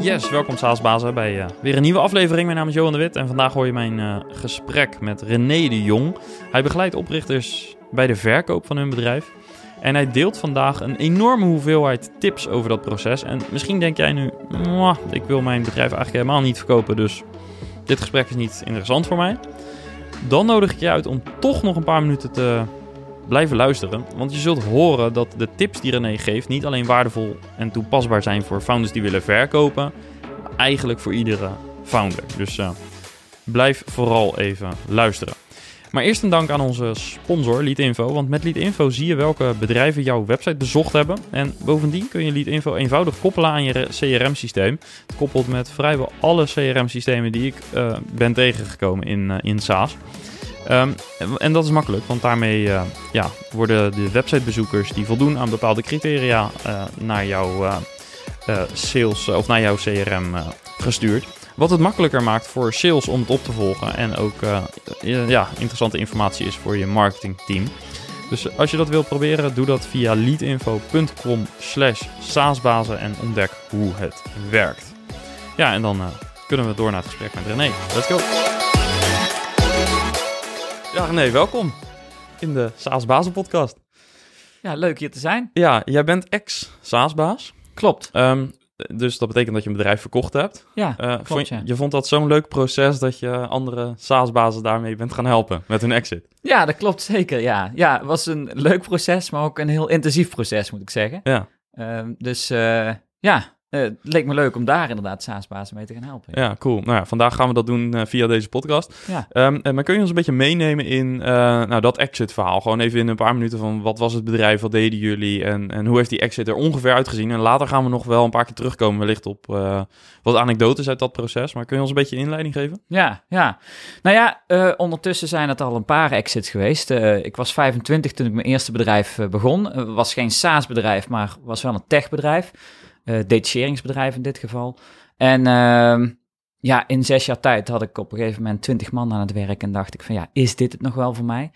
Yes, welkom Saasbazen bij uh, weer een nieuwe aflevering. Mijn naam is Johan de Wit en vandaag hoor je mijn uh, gesprek met René de Jong. Hij begeleidt oprichters bij de verkoop van hun bedrijf. En hij deelt vandaag een enorme hoeveelheid tips over dat proces. En misschien denk jij nu, ik wil mijn bedrijf eigenlijk helemaal niet verkopen, dus dit gesprek is niet interessant voor mij. Dan nodig ik je uit om toch nog een paar minuten te blijven luisteren. Want je zult horen dat de tips die René geeft niet alleen waardevol en toepasbaar zijn voor founders die willen verkopen, maar eigenlijk voor iedere founder. Dus uh, blijf vooral even luisteren. Maar eerst een dank aan onze sponsor Leadinfo. Want met Leadinfo zie je welke bedrijven jouw website bezocht hebben. En bovendien kun je Leadinfo eenvoudig koppelen aan je CRM-systeem. Het koppelt met vrijwel alle CRM-systemen die ik uh, ben tegengekomen in, uh, in SaaS. Um, en dat is makkelijk, want daarmee uh, ja, worden de websitebezoekers die voldoen aan bepaalde criteria uh, naar jouw uh, sales of naar jouw CRM gestuurd. Wat het makkelijker maakt voor sales om het op te volgen en ook ja, interessante informatie is voor je marketingteam. Dus als je dat wilt proberen, doe dat via leadinfo.com slash saasbazen en ontdek hoe het werkt. Ja, en dan kunnen we door naar het gesprek met René. Let's go! Ja, René, welkom in de Saasbazen podcast. Ja, leuk hier te zijn. Ja, jij bent ex-Saasbaas. Klopt. Um, dus dat betekent dat je een bedrijf verkocht hebt. Ja, uh, klopt, vond, ja. Je vond dat zo'n leuk proces dat je andere SaaS-bazen daarmee bent gaan helpen met hun exit. Ja, dat klopt zeker, ja. Ja, het was een leuk proces, maar ook een heel intensief proces, moet ik zeggen. Ja. Um, dus uh, ja, uh, het leek me leuk om daar inderdaad SaaS-bazen mee te gaan helpen. Ja, cool. Nou ja, vandaag gaan we dat doen uh, via deze podcast. Ja. Um, maar kun je ons een beetje meenemen in uh, nou, dat exit-verhaal? Gewoon even in een paar minuten van wat was het bedrijf, wat deden jullie en, en hoe heeft die exit er ongeveer uitgezien? En later gaan we nog wel een paar keer terugkomen wellicht op wat anekdotes uit dat proces. Maar kun je ons een beetje een inleiding geven? Ja, ja. Nou ja, ondertussen zijn het al een paar exits geweest. ik was 25 toen ik mijn eerste bedrijf begon. Het was geen SaaS-bedrijf, maar was wel een tech-bedrijf. Uh, detacheringsbedrijf in dit geval. En uh, ja, in zes jaar tijd had ik op een gegeven moment twintig man aan het werk en dacht ik van ja, is dit het nog wel voor mij?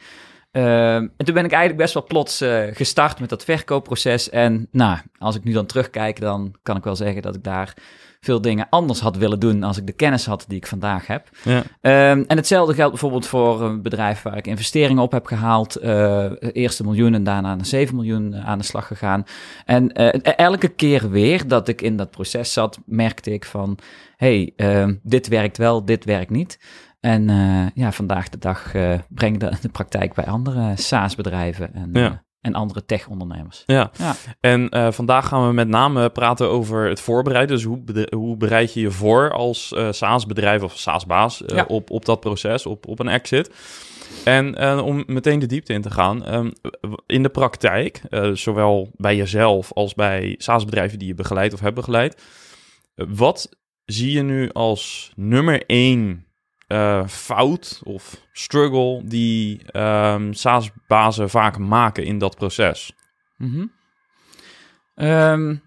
Uh, en toen ben ik eigenlijk best wel plots uh, gestart met dat verkoopproces. En nou, als ik nu dan terugkijk, dan kan ik wel zeggen dat ik daar veel dingen anders had willen doen als ik de kennis had die ik vandaag heb. Ja. Um, en hetzelfde geldt bijvoorbeeld voor een bedrijf waar ik investeringen op heb gehaald. Uh, eerste miljoen en daarna naar 7 miljoen aan de slag gegaan. En uh, elke keer weer dat ik in dat proces zat, merkte ik van... hey, uh, dit werkt wel, dit werkt niet. En ja, vandaag de dag breng ik de, de praktijk bij andere SaaS-bedrijven. En, ja en andere tech-ondernemers. Ja. ja. en uh, vandaag gaan we met name praten over het voorbereiden. Dus hoe, hoe bereid je je voor als uh, SaaS-bedrijf of SaaS-baas uh, ja. op, op dat proces, op, op een exit. En om meteen de diepte in te gaan, um, in de praktijk, zowel bij jezelf als bij SaaS-bedrijven die je begeleidt of hebt begeleid, wat zie je nu als nummer één uh, fout of struggle die um, SaaS-bazen vaak maken in dat proces? -hmm. um,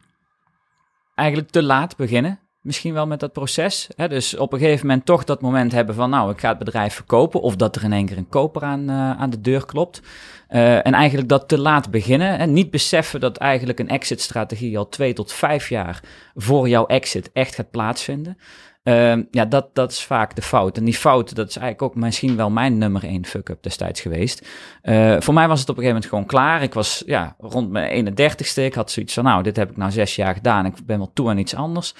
eigenlijk te laat beginnen. Misschien wel met dat proces. Hè? Dus op een gegeven moment toch dat moment hebben van... nou, ik ga het bedrijf verkopen. Of dat er in één keer een koper aan, uh, aan de deur klopt. Uh, en eigenlijk dat te laat beginnen. En niet beseffen dat eigenlijk een exit-strategie... al twee tot vijf jaar voor jouw exit echt gaat plaatsvinden. Uh, ja, dat, dat is vaak de fout. En die fout, dat is eigenlijk ook misschien wel mijn nummer één fuck-up destijds geweest. Uh, voor mij was het op een gegeven moment gewoon klaar. Ik was ja, rond mijn 31ste. Ik had zoiets van, nou, dit heb ik nou zes jaar gedaan. Ik ben wel toe aan iets anders.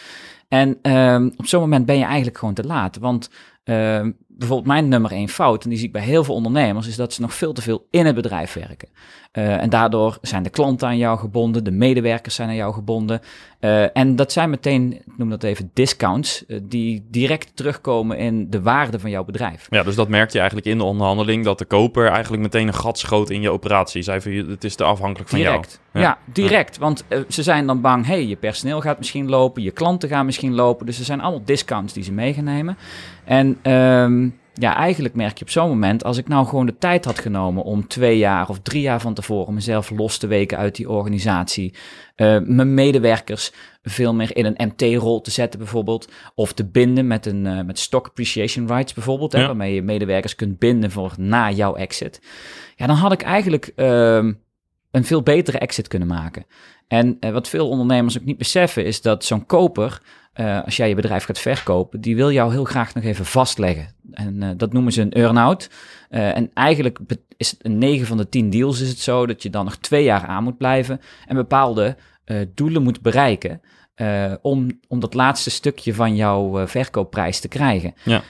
En uh, op zo'n moment ben je eigenlijk gewoon te laat. Want uh, bijvoorbeeld mijn nummer één fout, en die zie ik bij heel veel ondernemers, is dat ze nog veel te veel in het bedrijf werken. Uh, en daardoor zijn de klanten aan jou gebonden, de medewerkers zijn aan jou gebonden. Uh, en dat zijn meteen, ik noem dat even discounts, uh, die direct terugkomen in de waarde van jouw bedrijf. Ja, dus dat merk je eigenlijk in de onderhandeling, dat de koper eigenlijk meteen een gat schoot in je operatie. Zei van, het is te afhankelijk van direct. jou. Ja, ja direct. Want ze zijn dan bang, hey, je personeel gaat misschien lopen, je klanten gaan misschien lopen. Dus er zijn allemaal discounts die ze mee gaan nemen. En um, ja, eigenlijk merk je op zo'n moment, als ik nou gewoon de tijd had genomen om twee jaar of drie jaar van tevoren mezelf los te weken uit die organisatie, uh, mijn medewerkers veel meer in een MT-rol te zetten bijvoorbeeld, of te binden met een uh, met stock appreciation rights bijvoorbeeld, ja. hè, waarmee je medewerkers kunt binden voor na jouw exit. Ja, dan had ik eigenlijk uh, een veel betere exit kunnen maken. En uh, wat veel ondernemers ook niet beseffen is dat zo'n koper eh, als jij je bedrijf gaat verkopen, die wil jou heel graag nog even vastleggen. En eh, dat noemen ze een earn-out. Eh, en eigenlijk is het een 9 van de 10 deals is het zo dat je dan nog twee jaar aan moet blijven en bepaalde eh, doelen moet bereiken eh, om, om dat laatste stukje van jouw eh, verkoopprijs te krijgen. Ja.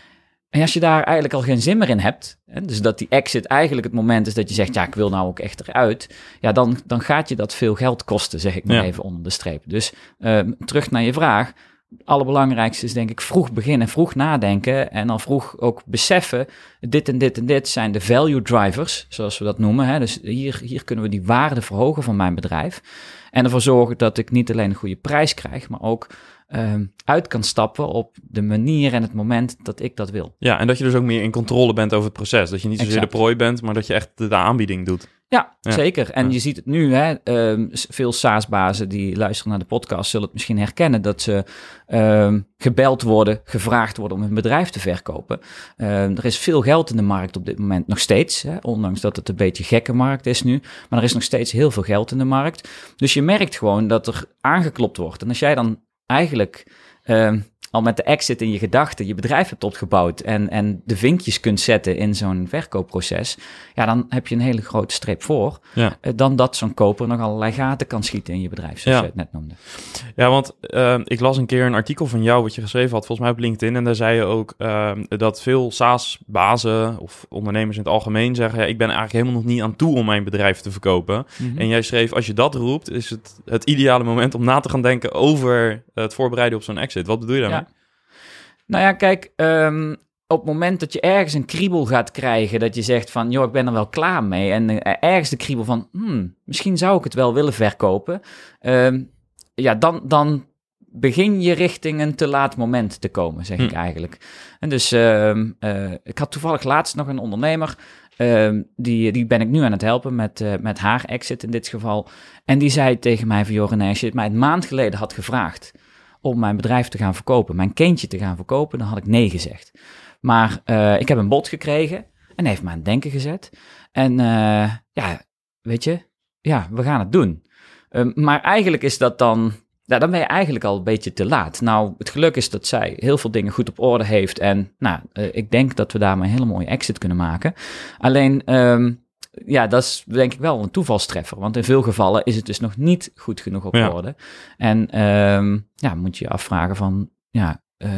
En als je daar eigenlijk al geen zin meer in hebt, hè, dus dat die exit eigenlijk het moment is dat je zegt, ja, ik wil nou ook echt eruit, ja, dan, dan gaat je dat veel geld kosten, zeg ik maar Ja. even onder de streep. Dus ehm, terug naar je vraag. Het allerbelangrijkste is denk ik vroeg beginnen, vroeg nadenken en al vroeg ook beseffen, dit en dit en dit zijn de value drivers, zoals we dat noemen. Hè? Dus hier, hier kunnen we die waarde verhogen van mijn bedrijf. En ervoor zorgen dat ik niet alleen een goede prijs krijg, maar ook ehm, uit kan stappen op de manier en het moment dat ik dat wil. Ja, en dat je dus ook meer in controle bent over het proces. Dat je niet zozeer Exact. de prooi bent, maar dat je echt de, de aanbieding doet. Ja, Ja. zeker. En Ja. je ziet het nu, hè, ehm, veel SaaS-bazen die luisteren naar de podcast zullen het misschien herkennen dat ze ehm, gebeld worden, gevraagd worden om hun bedrijf te verkopen. Ehm, er is veel geld in de markt op dit moment, nog steeds, hè, ondanks dat het een beetje gekke markt is nu. Maar er is nog steeds heel veel geld in de markt. Dus je merkt gewoon dat er aangeklopt wordt. En als jij dan eigenlijk al met de exit in je gedachten je bedrijf hebt opgebouwd en, en de vinkjes kunt zetten in zo'n verkoopproces, ja, dan heb je een hele grote streep voor. Ja. eh, dan dat zo'n koper nog allerlei gaten kan schieten in je bedrijf, zoals Ja. je het net noemde. Ja, want eh, ik las een keer een artikel van jou wat je geschreven had, volgens mij op LinkedIn. En daar zei je ook eh, dat veel SaaS-bazen of ondernemers in het algemeen zeggen... Ja, ik ben eigenlijk helemaal nog niet aan toe om mijn bedrijf te verkopen. Mhm. En jij schreef, als je dat roept, is het het ideale moment om na te gaan denken over het voorbereiden op zo'n exit. Wat bedoel je daarmee? Nou ja, kijk, ehm, op het moment dat je ergens een kriebel gaat krijgen, dat je zegt van, joh, ik ben er wel klaar mee. En ergens de kriebel van, hmm, misschien zou ik het wel willen verkopen. Ehm, ja, dan, dan begin je richting een te laat moment te komen, zeg Hm. ik eigenlijk. En dus, ehm, eh, ik had toevallig laatst nog een ondernemer, die, die ben ik nu aan het helpen met, eh, met haar exit in dit geval. En die zei tegen mij van, joh René, als je het mij een maand geleden had gevraagd om mijn bedrijf te gaan verkopen, mijn kindje te gaan verkopen, dan had ik nee gezegd. Maar eh, ik heb een bod gekregen en heeft me aan het denken gezet. En eh, ja, weet je, ja, we gaan het doen. Ehm, maar eigenlijk is dat dan, ja, dan ben je eigenlijk al een beetje te laat. Nou, het geluk is dat zij heel veel dingen goed op orde heeft. En nou, eh, ik denk dat we daarmee een hele mooie exit kunnen maken. Alleen, ehm, ja, dat is denk ik wel een toevalstreffer. Want in veel gevallen is het dus nog niet goed genoeg op Ja. orde. En ehm, ja, moet je je afvragen van, ja, eh,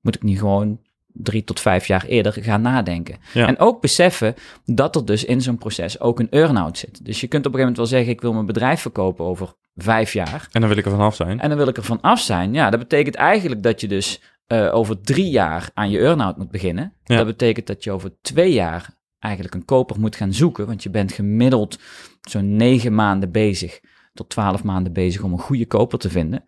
moet ik niet gewoon drie tot vijf jaar eerder gaan nadenken. Ja. En ook beseffen dat er dus in zo'n proces ook een earn-out zit. Dus je kunt op een gegeven moment wel zeggen, ik wil mijn bedrijf verkopen over vijf jaar. En dan wil ik er vanaf zijn. En dan wil ik er van af zijn. Ja, dat betekent eigenlijk dat je dus eh, over drie jaar aan je earn-out moet beginnen. Ja. Dat betekent dat je over twee jaar eigenlijk een koper moet gaan zoeken. Want je bent gemiddeld zo'n negen maanden bezig tot twaalf maanden bezig om een goede koper te vinden.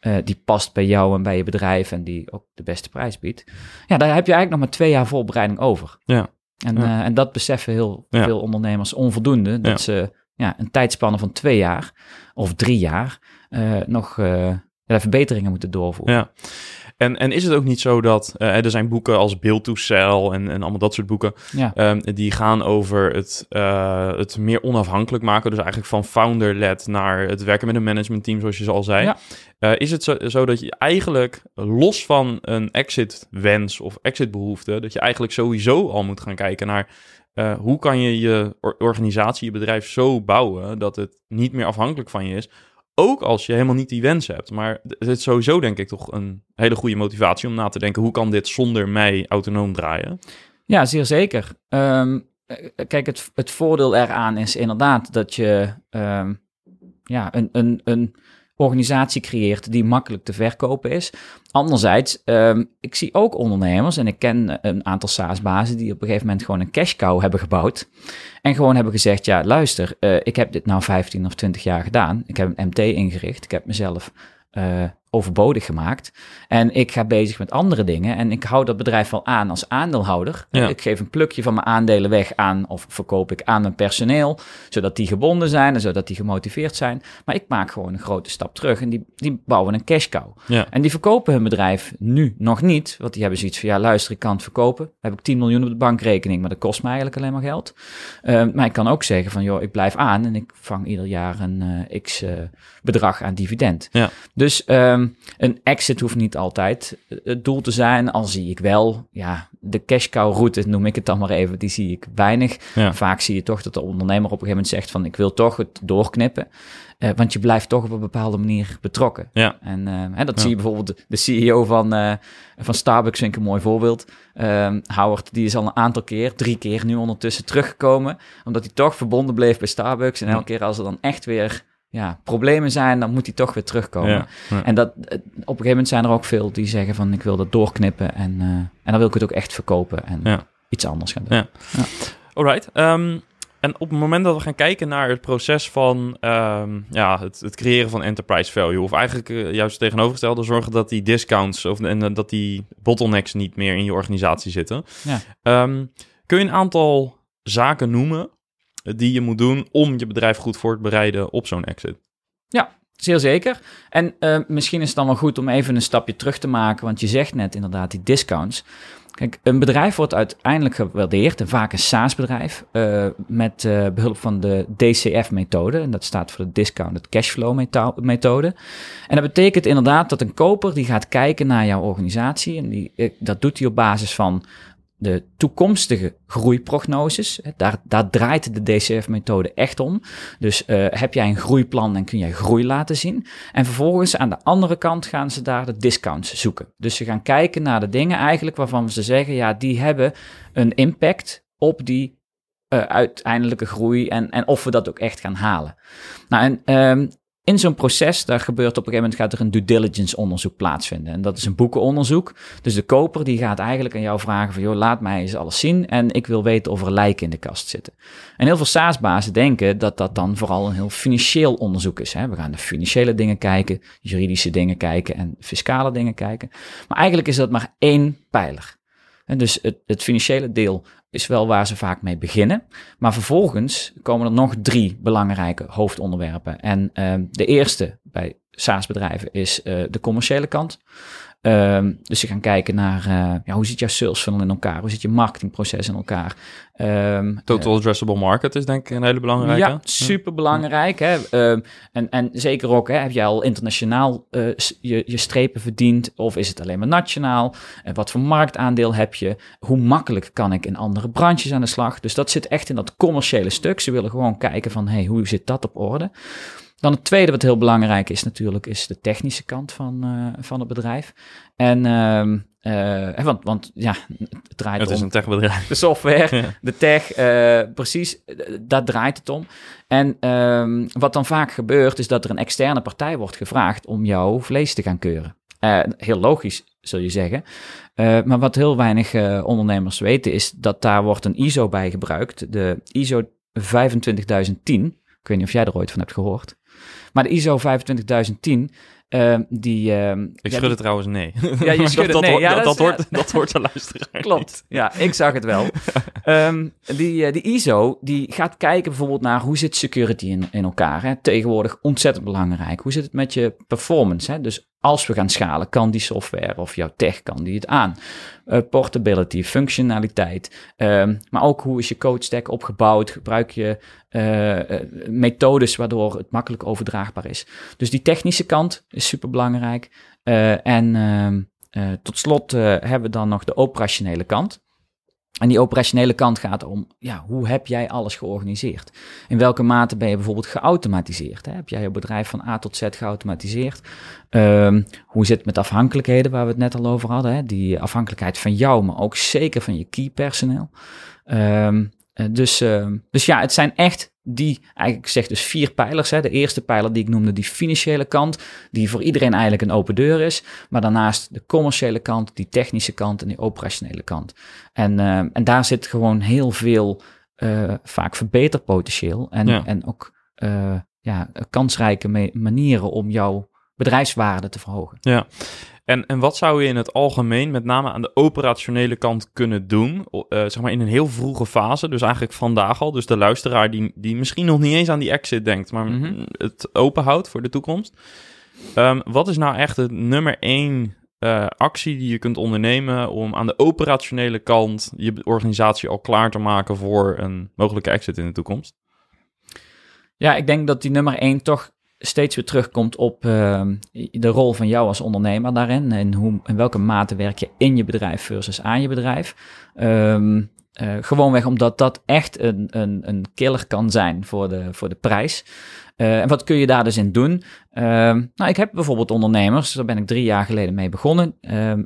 eh, die past bij jou en bij je bedrijf en die ook de beste prijs biedt. Ja, daar heb je eigenlijk nog maar twee jaar voorbereiding over. Ja. En, Ja. eh, en dat beseffen heel Ja. veel ondernemers onvoldoende. Dat Ja. ze ja, een tijdspanne van twee jaar of drie jaar eh, nog ja, verbeteringen moeten doorvoeren. Ja. En, en is het ook niet zo dat eh, er zijn boeken als Build to Sell en, en allemaal dat soort boeken, Ja. ehm, die gaan over het, eh, het meer onafhankelijk maken. Dus eigenlijk van founder-led naar het werken met een managementteam, zoals je zo al zei. Ja. Eh, is het zo, zo dat je eigenlijk los van een exit-wens of exit-behoefte, dat je eigenlijk sowieso al moet gaan kijken naar hoe kan je je or- organisatie, je bedrijf zo bouwen dat het niet meer afhankelijk van je is. Ook als je helemaal niet die wens hebt. Maar het is sowieso denk ik toch een hele goede motivatie om na te denken... hoe kan dit zonder mij autonoom draaien? Ja, zeer zeker. Ehm, eh, kijk, het, het voordeel eraan is inderdaad dat je ehm, ja, een, een, een organisatie creëert die makkelijk te verkopen is. Anderzijds, ehm, ik zie ook ondernemers en ik ken een aantal SaaS-bazen die op een gegeven moment gewoon een cash cow hebben gebouwd. En gewoon hebben gezegd, ja luister, eh, ik heb dit nou 15 of 20 jaar gedaan. Ik heb een MT ingericht, ik heb mezelf eh, overbodig gemaakt. En ik ga bezig met andere dingen. En ik hou dat bedrijf wel aan als aandeelhouder. Ja. Ik geef een plukje van mijn aandelen weg aan, of verkoop ik aan mijn personeel, zodat die gebonden zijn en zodat die gemotiveerd zijn. Maar ik maak gewoon een grote stap terug en die, die bouwen een cash cow. Ja. En die verkopen hun bedrijf nu nog niet, want die hebben zoiets van, ja luister, ik kan het verkopen. Dan heb ik 10 miljoen op de bankrekening, maar dat kost me eigenlijk alleen maar geld. Eh, maar ik kan ook zeggen van, joh, ik blijf aan en ik vang ieder jaar een eh, x eh, bedrag aan dividend. Ja. Dus ehm, ehm, een exit hoeft niet altijd het doel te zijn. Al zie ik wel, ja, de cash cow route noem ik het dan maar even, die zie ik weinig. Ja. Vaak zie je toch dat de ondernemer op een gegeven moment zegt van ik wil toch het doorknippen. Eh, want je blijft toch op een bepaalde manier betrokken. Ja. En eh, hè, dat Ja. zie je bijvoorbeeld de, de CEO van, eh, van Starbucks, vind ik een mooi voorbeeld. Ehm, Howard, die is al een aantal keer, drie keer nu ondertussen teruggekomen. Omdat hij toch verbonden bleef bij Starbucks. En elke keer als er dan echt weer ja, problemen zijn, dan moet hij toch weer terugkomen. Ja. Ja. En dat, eh, op een gegeven moment zijn er ook veel die zeggen van ik wil dat doorknippen. En, eh, en dan wil ik het ook echt verkopen en Ja. iets anders gaan doen. Ja. Alright. ehm, en op het moment dat we gaan kijken naar het proces van ehm, ja, het, het creëren van enterprise value, of eigenlijk eh, juist tegenovergestelde, zorgen dat die discounts of, en dat die bottlenecks niet meer in je organisatie zitten. Ja. Ehm, kun je een aantal zaken noemen die je moet doen om je bedrijf goed voor te bereiden op zo'n exit? Zeer zeker. En eh, misschien is het dan wel goed om even een stapje terug te maken, want je zegt net inderdaad die discounts. Kijk, een bedrijf wordt uiteindelijk gewaardeerd, en vaak een SaaS-bedrijf, eh, met eh, behulp van de DCF-methode. En dat staat voor de Discounted Cashflow-methode. En dat betekent inderdaad dat een koper die gaat kijken naar jouw organisatie. En die, dat doet hij op basis van de toekomstige groeiprognoses. Daar, daar draait de DCF-methode echt om. Dus eh, heb jij een groeiplan en kun jij groei laten zien. En vervolgens aan de andere kant gaan ze daar de discounts zoeken. Dus ze gaan kijken naar de dingen eigenlijk waarvan ze zeggen, ja, die hebben een impact op die eh, uiteindelijke groei en, en of we dat ook echt gaan halen. Nou, en ehm, in zo'n proces, daar gebeurt op een gegeven moment, gaat er een due diligence onderzoek plaatsvinden. En dat is een boekenonderzoek. Dus de koper die gaat eigenlijk aan jou vragen van, joh, laat mij eens alles zien en ik wil weten of er lijken in de kast zitten. En heel veel SaaS-bazen denken dat dat dan vooral een heel financieel onderzoek is. Hè? We gaan de financiële dingen kijken, juridische dingen kijken en fiscale dingen kijken. Maar eigenlijk is dat maar één pijler. Dus het, het financiële deel is wel waar ze vaak mee beginnen. Maar vervolgens komen er nog drie belangrijke hoofdonderwerpen. En ehm, de eerste bij SaaS-bedrijven is eh, de commerciële kant. Ehm, dus ze gaan kijken naar eh, ja, hoe zit jouw sales funnel in elkaar? Hoe zit je marketingproces in elkaar? Ehm, Total addressable market is denk ik een hele belangrijke. ja, super belangrijk. Hè? Ehm, en, en zeker ook, hè, heb jij al internationaal eh, je, je strepen verdiend? Of is het alleen maar nationaal? En wat voor marktaandeel heb je? Hoe makkelijk kan ik in andere branches aan de slag? Dus dat zit echt in dat commerciële stuk. Ze willen gewoon kijken van, hey, hoe zit dat op orde? Dan het tweede wat heel belangrijk is natuurlijk, is de technische kant van, eh, van het bedrijf. En, ehm, eh, want, want ja, het draait Het om is een techbedrijf. de software, Ja. de tech, eh, precies, daar draait het om. En ehm, wat dan vaak gebeurt, is dat er een externe partij wordt gevraagd om jouw vlees te gaan keuren. Heel logisch, zul je zeggen. Maar wat heel weinig ondernemers weten, is dat daar wordt een ISO bij gebruikt. De ISO 25010. Ik weet niet of jij er ooit van hebt gehoord. Maar de ISO 25010, eh, die... ehm, Ik ja, schud het trouwens nee. Ja, je schudt het dat, nee. hoort- Ja, dat, hoort, dat hoort te luisteren. Klopt, ja, ik zag het wel. Ehm, die, eh, die ISO die gaat kijken bijvoorbeeld naar hoe zit security in, in elkaar. Hè? Tegenwoordig ontzettend belangrijk. Hoe zit het met je performance? Hè? Dus als we gaan schalen, kan die software of jouw tech, kan die het aan? Eh, portability, functionaliteit, ehm, maar ook hoe is je code stack opgebouwd? Gebruik je eh, eh, methodes waardoor het makkelijk overdraagbaar is? Dus die technische kant is super belangrijk. en ehm, eh, tot slot hebben we dan nog de operationele kant. En die operationele kant gaat om, ja, hoe heb jij alles georganiseerd? In welke mate ben je bijvoorbeeld geautomatiseerd? Hè? Heb jij je bedrijf van A tot Z geautomatiseerd? Ehm, hoe zit het met afhankelijkheden, waar we het net al over hadden? Hè? Die afhankelijkheid van jou, maar ook zeker van je key personeel. Ehm, eh, dus, ehm, dus ja, het zijn echt die, eigenlijk zeg dus vier pijlers. Hè. De eerste pijler die ik noemde, die financiële kant, die voor iedereen eigenlijk een open deur is. Maar daarnaast de commerciële kant, die technische kant en die operationele kant. En, ehm, en daar zit gewoon heel veel eh, vaak verbeterpotentieel en, Ja. en ook eh, ja, kansrijke manieren om jouw bedrijfswaarde te verhogen. Ja. En, en wat zou je in het algemeen, met name aan de operationele kant, kunnen doen? Eh, zeg maar in een heel vroege fase, dus eigenlijk vandaag al. Dus de luisteraar die, die misschien nog niet eens aan die exit denkt, maar Mhm. het open houdt voor de toekomst. Ehm, wat is nou echt het nummer één eh, actie die je kunt ondernemen om aan de operationele kant je organisatie al klaar te maken voor een mogelijke exit in de toekomst? Ja, ik denk dat die nummer één toch steeds weer terugkomt op ehm, de rol van jou als ondernemer daarin. En hoe, in welke mate werk je in je bedrijf versus aan je bedrijf. Um, uh, gewoonweg omdat dat echt een, een, een killer kan zijn voor de, voor de prijs. Uh, en wat kun je daar dus in doen? Uh, nou, ik heb bijvoorbeeld ondernemers, daar ben ik drie jaar geleden mee begonnen.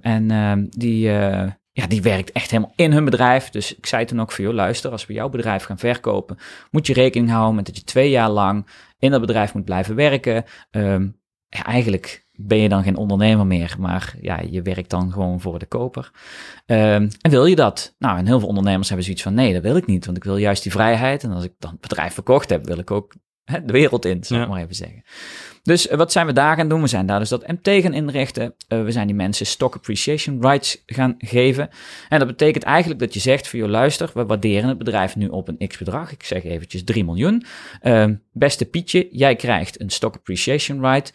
En die, uh, ja, die werkt echt helemaal in hun bedrijf. Dus ik zei toen ook voor jou, luister, als we jouw bedrijf gaan verkopen, moet je rekening houden met dat je twee jaar lang in dat bedrijf moet blijven werken. Um, ja, eigenlijk ben je dan geen ondernemer meer, maar ja, je werkt dan gewoon voor de koper. Um, en wil je dat? Nou, en heel veel ondernemers hebben zoiets van, nee, dat wil ik niet, want ik wil juist die vrijheid. En als ik dan het bedrijf verkocht heb, wil ik ook hè, de wereld in, zal ik maar even zeggen. Dus uh, wat zijn we daar gaan doen? We zijn daar dus dat M tegen inrichten. Uh, we zijn die mensen stock appreciation rights gaan geven. En dat betekent eigenlijk dat je zegt voor je luister, we waarderen het bedrijf nu op een x bedrag. Ik zeg eventjes 3 miljoen. Uh, beste Pietje, jij krijgt een stock appreciation right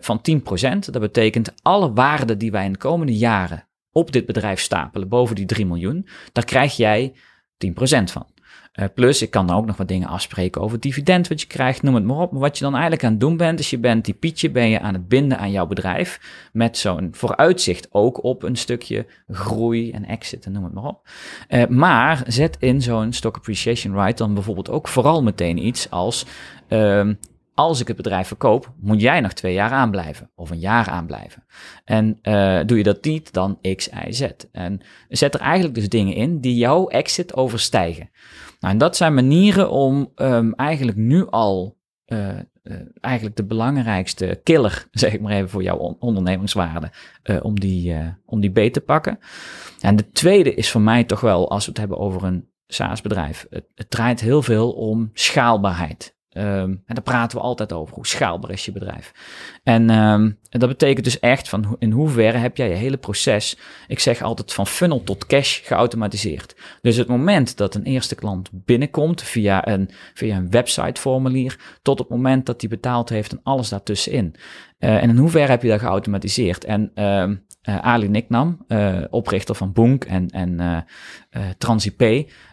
van 10%. Dat betekent alle waarden die wij in de komende jaren op dit bedrijf stapelen boven die 3 miljoen, daar krijg jij 10% van. Uh, plus, ik kan dan ook nog wat dingen afspreken over dividend wat je krijgt, noem het maar op. Maar wat je dan eigenlijk aan het doen bent, is je bent die pietje ben je aan het binden aan jouw bedrijf. Met zo'n vooruitzicht ook op een stukje groei en exit en noem het maar op. Uh, maar zet in zo'n stock appreciation right dan bijvoorbeeld ook vooral meteen iets als... Uh, als ik het bedrijf verkoop, moet jij nog twee jaar aanblijven of een jaar aanblijven. En uh, doe je dat niet, dan X, Y, Z. En zet er eigenlijk dus dingen in die jouw exit overstijgen. Nou, en dat zijn manieren om um, eigenlijk nu al uh, uh, eigenlijk de belangrijkste killer, zeg ik maar even voor jouw on ondernemingswaarde, uh, om, die, om die beet te pakken. En de tweede is voor mij toch wel, als we het hebben over een SaaS-bedrijf, het, het draait heel veel om schaalbaarheid. Um, en daar praten we altijd over. Hoe schaalbaar is je bedrijf? En, en dat betekent dus echt van in hoeverre heb jij je hele proces, ik zeg altijd van funnel tot cash geautomatiseerd. Dus het moment dat een eerste klant binnenkomt via een, via een websiteformulier, tot het moment dat hij betaald heeft en alles daartussenin. Uh, en in hoeverre heb je dat geautomatiseerd? En uh, uh, Ali Niknam, uh, oprichter van Boonk en, en Transip,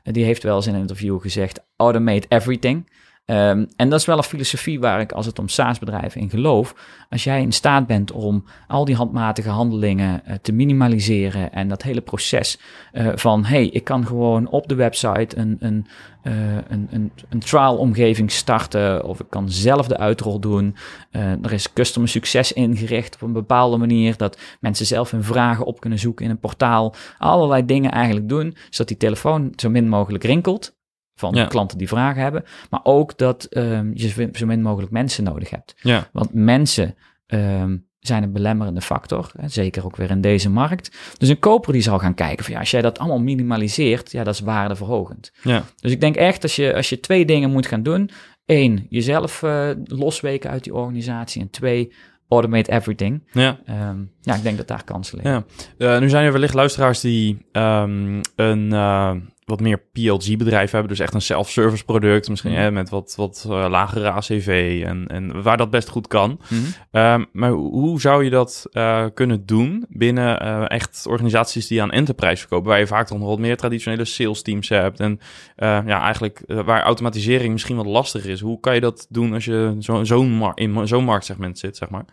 die heeft wel eens in een interview gezegd: automate everything. Um, en dat is wel een filosofie waar ik, als het om SaaS-bedrijven in geloof. Als jij in staat bent om al die handmatige handelingen uh, te minimaliseren en dat hele proces uh, van, hey, ik kan gewoon op de website een, een, uh, een, een, een trial-omgeving starten of ik kan zelf de uitrol doen. er is customer succes ingericht op een bepaalde manier dat mensen zelf hun vragen op kunnen zoeken in een portaal. Allerlei dingen eigenlijk doen, zodat die telefoon zo min mogelijk rinkelt van ja. klanten die vragen hebben. Maar ook dat um, je zo min mogelijk mensen nodig hebt. Ja. Want mensen um, zijn een belemmerende factor. Hè, zeker ook weer in deze markt. Dus een koper die zal gaan kijken van ja, als jij dat allemaal minimaliseert, ja, dat is waardeverhogend. Ja. Dus ik denk echt als je, als je twee dingen moet gaan doen. Eén, jezelf uh, losweken uit die organisatie. En twee, automate everything. Ja. Um, ja, ik denk dat daar kansen liggen. Ja. Uh, nu zijn er wellicht luisteraars die um, een... Uh wat meer PLG-bedrijven hebben. Dus echt een self-service product. Misschien mm. hè, met wat, wat uh, lagere ACV en, en waar dat best goed kan. Mm. Um, maar hoe zou je dat uh, kunnen doen binnen uh, echt organisaties die aan enterprise verkopen? Waar je vaak dan wat meer traditionele sales teams hebt. En ja, eigenlijk waar automatisering misschien wat lastiger is. Hoe kan je dat doen als je zo, zo in zo'n marktsegment zit, zeg maar?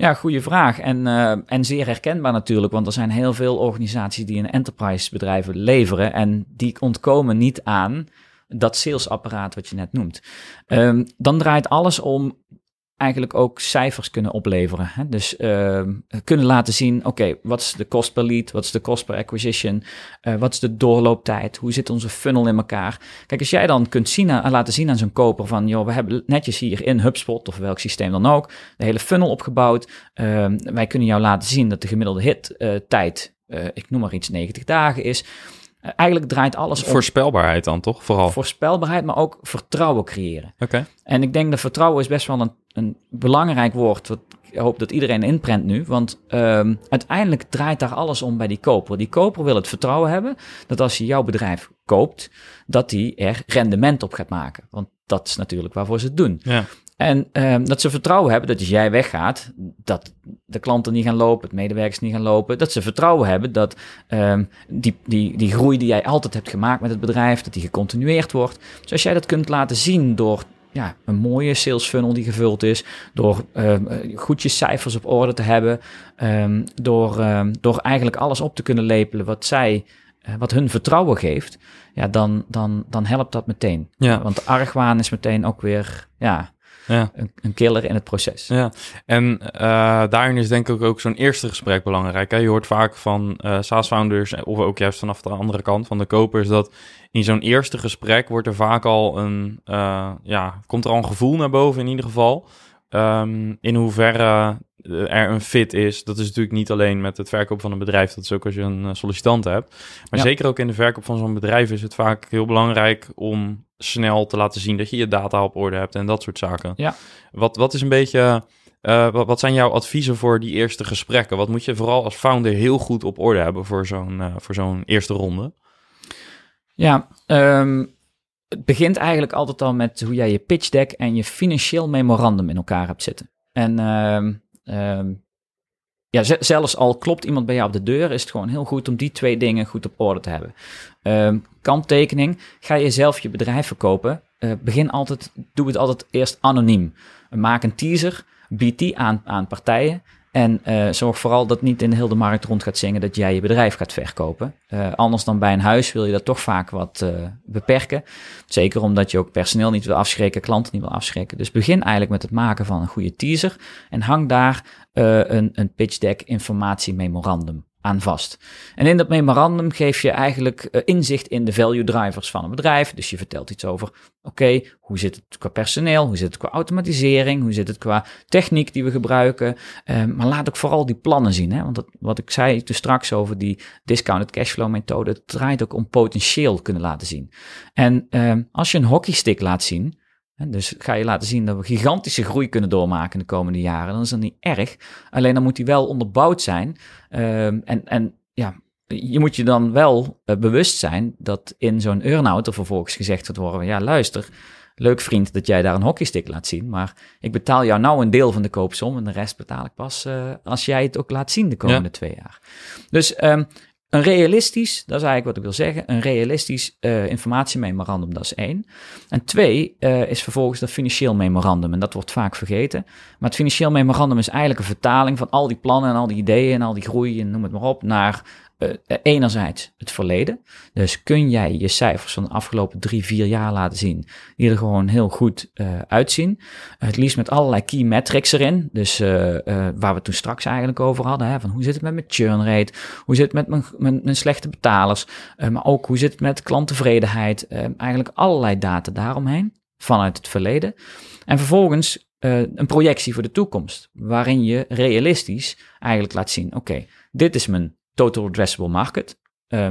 Ja, goede vraag. En, uh, en zeer herkenbaar natuurlijk, want er zijn heel veel organisaties die een enterprise bedrijven leveren en die ontkomen niet aan dat salesapparaat wat je net noemt. Um, dan draait alles om eigenlijk ook cijfers kunnen opleveren. Hè? Dus uh, kunnen laten zien, oké, wat is de kost per lead, wat is de kost per acquisition, uh, wat is de doorlooptijd, hoe zit onze funnel in elkaar. Kijk, als jij dan kunt zien, uh, laten zien aan zo'n koper van, joh, we hebben netjes hier in HubSpot of welk systeem dan ook, de hele funnel opgebouwd. Ehm, wij kunnen jou laten zien dat de gemiddelde hit uh, tijd, ik noem maar iets, 90 dagen is. Eigenlijk draait alles om... Voorspelbaarheid dan, toch? Vooral. Voorspelbaarheid, maar ook vertrouwen creëren. Oké. Okay. En ik denk dat vertrouwen is best wel een, een belangrijk woord... wat ik hoop dat iedereen inprent nu. Want um, uiteindelijk draait daar alles om bij die koper. Die koper wil het vertrouwen hebben dat als je jouw bedrijf koopt... dat die er rendement op gaat maken. Want dat is natuurlijk waarvoor ze het doen. Ja. En um, dat ze vertrouwen hebben dat als jij weggaat, dat de klanten niet gaan lopen, het medewerkers niet gaan lopen. Dat ze vertrouwen hebben dat um, die, die, die groei die jij altijd hebt gemaakt met het bedrijf, dat die gecontinueerd wordt. Dus als jij dat kunt laten zien door ja, een mooie sales funnel die gevuld is. Door um, goed je cijfers op orde te hebben. Um, door, um, door eigenlijk alles op te kunnen lepelen wat zij, uh, wat hun vertrouwen geeft. Ja, dan, dan, dan helpt dat meteen. Ja. Want argwaan is meteen ook weer, ja, Ja. een, een killer in het proces. Ja, en eh, daarin is denk ik ook zo'n eerste gesprek belangrijk. Hè? Je hoort vaak van eh SaaS-founders, of ook juist vanaf de andere kant van de kopers, dat in zo'n eerste gesprek wordt er vaak al een, eh, ja, komt er al een gevoel naar boven in ieder geval. Ehm, in hoeverre eh, er een fit is. Dat is natuurlijk niet alleen met het verkoop van een bedrijf, dat is ook als je een eh, sollicitant hebt. Maar Ja. zeker ook in de verkoop van zo'n bedrijf is het vaak heel belangrijk om snel te laten zien dat je je data op orde hebt en dat soort zaken. Ja. Wat, wat is een beetje, eh, wat, wat zijn jouw adviezen voor die eerste gesprekken? Wat moet je vooral als founder heel goed op orde hebben voor zo'n eh, voor zo'n eerste ronde? Ja, ehm, het begint eigenlijk altijd al met hoe jij je pitch deck en je financieel memorandum in elkaar hebt zitten. En ehm, ehm, ja, zelfs al klopt iemand bij jou op de deur, is het gewoon heel goed om die twee dingen goed op orde te hebben. Ehm kanttekening, ga je zelf je bedrijf verkopen, eh, begin altijd, doe het altijd eerst anoniem. Maak een teaser, bied die aan, aan partijen en eh, zorg vooral dat niet in heel de markt rond gaat zingen dat jij je bedrijf gaat verkopen. Eh, anders dan bij een huis wil je dat toch vaak wat eh, beperken. Zeker omdat je ook personeel niet wil afschrikken, klanten niet wil afschrikken. Dus begin eigenlijk met het maken van een goede teaser en hang daar een, een pitch deck informatie memorandum aan vast. En in dat memorandum geef je eigenlijk eh, inzicht in de value drivers van een bedrijf. Dus je vertelt iets over, oké, hoe zit het qua personeel, hoe zit het qua automatisering, hoe zit het qua techniek die we gebruiken. Eh, maar laat ook vooral die plannen zien. Hè? Want dat, wat ik zei toen straks over die discounted cashflow methode, draait ook om potentieel kunnen laten zien. En eh, als je een hockeystick laat zien, hè, dus ga je laten zien dat we gigantische groei kunnen doormaken in de komende jaren, dan is dat niet erg. Alleen dan moet die wel onderbouwd zijn. Ehm, en, en ja, je moet je dan wel eh, bewust zijn dat in zo'n earn-out er vervolgens gezegd wordt worden, ja luister, leuk vriend dat jij daar een hockeystick laat zien, maar ik betaal jou nou een deel van de koopsom en de rest betaal ik pas eh, als jij het ook laat zien de komende Ja. twee jaar. Dus ehm, een realistisch, dat is eigenlijk wat ik wil zeggen, een realistisch eh informatiememorandum, dat is één. En twee eh, is vervolgens dat financieel memorandum. En dat wordt vaak vergeten. Maar het financieel memorandum is eigenlijk een vertaling van al die plannen en al die ideeën en al die groei en noem het maar op naar eh, enerzijds het verleden. Dus kun jij je cijfers van de afgelopen drie, vier jaar laten zien, die er gewoon heel goed eh, uitzien. het liefst met allerlei key metrics erin. Dus waar we toen straks eigenlijk over hadden. Hè, van hoe zit het met mijn churn rate? Hoe zit het met mijn, mijn, slechte betalers? Maar ook hoe zit het met klanttevredenheid? Eigenlijk allerlei data daaromheen vanuit het verleden. En vervolgens een projectie voor de toekomst, waarin je realistisch eigenlijk laat zien: oké, dit is mijn total addressable market. Eh,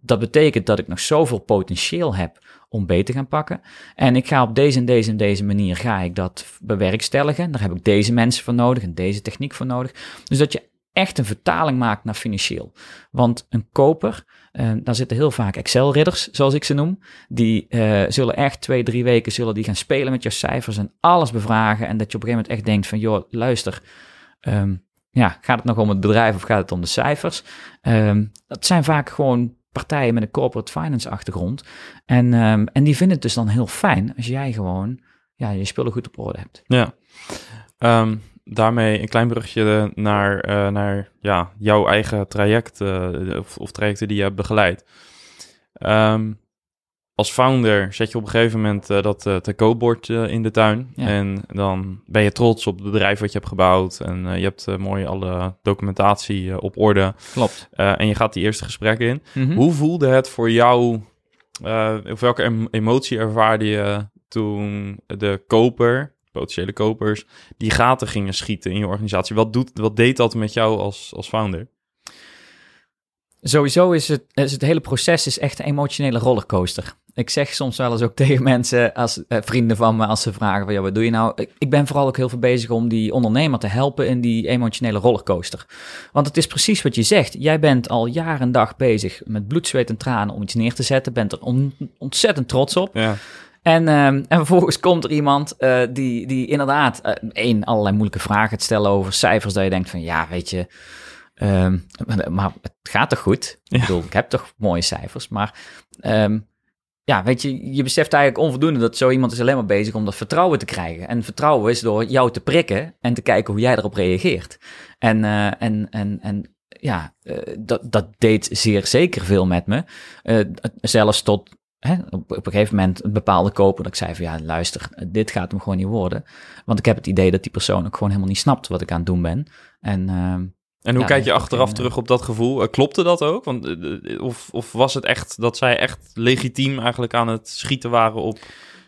dat betekent dat ik nog zoveel potentieel heb om beter te gaan pakken. En ik ga op deze en deze en deze manier ga ik dat bewerkstelligen. Daar heb ik deze mensen voor nodig en deze techniek voor nodig. Dus dat je echt een vertaling maakt naar financieel. Want een koper, eh, daar zitten heel vaak Excel-ridders, zoals ik ze noem. Die eh, zullen echt twee, drie weken zullen die gaan spelen met jouw cijfers en alles bevragen. En dat je op een gegeven moment echt denkt van, joh, luister, ehm, ja, gaat het nog om het bedrijf of gaat het om de cijfers? Ehm, dat zijn vaak gewoon partijen met een corporate finance achtergrond. En, ehm, en die vinden het dus dan heel fijn als jij gewoon ja, je spullen goed op orde hebt. Ja. Ehm, daarmee een klein brugje naar, eh, naar ja, jouw eigen traject eh, of, of trajecten die je hebt begeleid. Als founder zet je op een gegeven moment eh, dat uh, tekoopbord uh, in de tuin. Ja. En dan ben je trots op het bedrijf wat je hebt gebouwd. En je hebt mooi alle documentatie op orde. Klopt. en je gaat die eerste gesprekken in. Mhm. Hoe voelde het voor jou? eh, of welke em- emotie ervaarde je toen de koper, potentiële kopers, die gaten gingen schieten in je organisatie? Wat, doet, wat deed dat met jou als, als founder? Sowieso is het, is het hele proces is echt een emotionele rollercoaster. Ik zeg soms wel eens ook tegen mensen, als eh, vrienden van me, als ze vragen van ja, wat doe je nou? Ik, ik ben vooral ook heel veel bezig om die ondernemer te helpen in die emotionele rollercoaster. Want het is precies wat je zegt. Jij bent al jaar en dag bezig met bloed, zweet en tranen om iets neer te zetten. Bent er on- ontzettend trots op. Ja, En, ehm, en vervolgens komt er iemand eh, die, die inderdaad, eh, één, allerlei moeilijke vragen gaat stellen over cijfers. Dat je denkt van, ja, weet je, ehm, maar, het gaat toch goed? Ja. Ik bedoel, ik heb toch mooie cijfers. Maar ehm, ja, weet je, je beseft eigenlijk onvoldoende dat zo iemand is alleen maar bezig om dat vertrouwen te krijgen. En vertrouwen is door jou te prikken en te kijken hoe jij erop reageert. En, uh, en, en, en ja, uh, dat, dat deed zeer zeker veel met me. Uh, zelfs tot hè, op, op, een gegeven moment een bepaalde koper dat ik zei van ja, luister, dit gaat hem gewoon niet worden. Want ik heb het idee dat die persoon ook gewoon helemaal niet snapt wat ik aan het doen ben. En ehm, en hoe kijk je achteraf terug op dat gevoel? klopte dat ook? Want, of, of was het echt dat zij echt legitiem eigenlijk aan het schieten waren op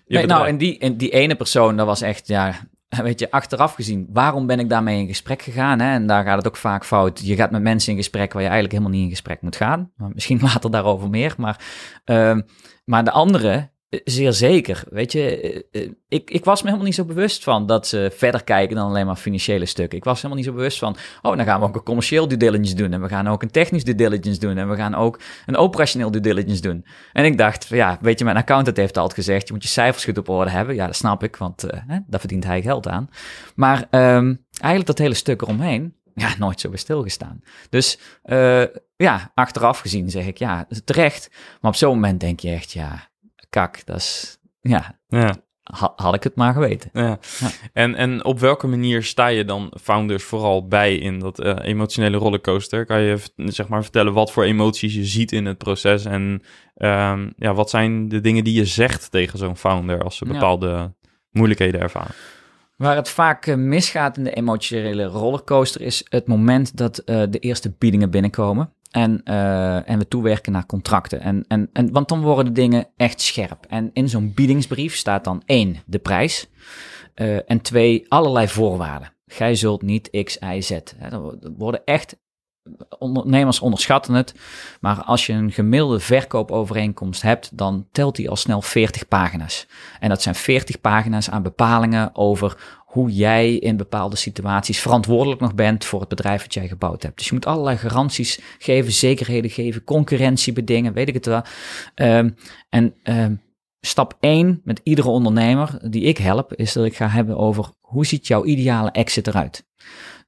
je nee, Nou, en die, en die ene persoon, dat was echt, ja, weet je, achteraf gezien, waarom ben ik daarmee in gesprek gegaan? Hè? En daar gaat het ook vaak fout. Je gaat met mensen in gesprek waar je eigenlijk helemaal niet in gesprek moet gaan. Maar misschien later daarover meer. Maar, uh, maar de andere, Zeer zeker. Weet je, eh, eh, ik, ik was me helemaal niet zo bewust van dat ze verder kijken dan alleen maar financiële stukken. Ik was helemaal niet zo bewust van, oh, dan gaan we ook een commercieel due diligence doen. En we gaan ook een technisch due diligence doen. En we gaan ook een operationeel due diligence doen. En ik dacht, ja, weet je, mijn accountant heeft altijd gezegd, je moet je cijfers goed op orde hebben. Ja, dat snap ik, want uh, daar verdient hij geld aan. Maar um, eigenlijk dat hele stuk eromheen, ja, nooit zo bij stilgestaan. Dus ja, achteraf gezien zeg ik, ja, terecht. Maar op zo'n moment denk je echt, ja kak, dat is, ja, ja. had ik het maar geweten. Ja. En, en op welke manier sta je dan founders vooral bij in dat uh, emotionele rollercoaster? Kan je zeg maar vertellen wat voor emoties je ziet in het proces en um, ja, wat zijn de dingen die je zegt tegen zo'n founder als ze bepaalde moeilijkheden ervaren? Waar het vaak eh, misgaat in de emotionele rollercoaster is het moment dat uh, de eerste biedingen binnenkomen. En, uh, en we toewerken naar contracten. En, en, en, want dan worden de dingen echt scherp. En in zo'n biedingsbrief staat dan één, de prijs. Uh, en twee, allerlei voorwaarden. Gij zult niet X, Y, Z. Er worden echt, ondernemers onderschatten het. Maar als je een gemiddelde verkoopovereenkomst hebt, dan telt die al snel 40 pagina's. En dat zijn 40 pagina's aan bepalingen over hoe jij in bepaalde situaties verantwoordelijk nog bent voor het bedrijf wat jij gebouwd hebt. Dus je moet allerlei garanties geven, zekerheden geven, concurrentie bedingen, weet ik het wel. Um, en um, stap 1 met iedere ondernemer die ik help, is dat ik ga hebben over hoe ziet jouw ideale exit eruit.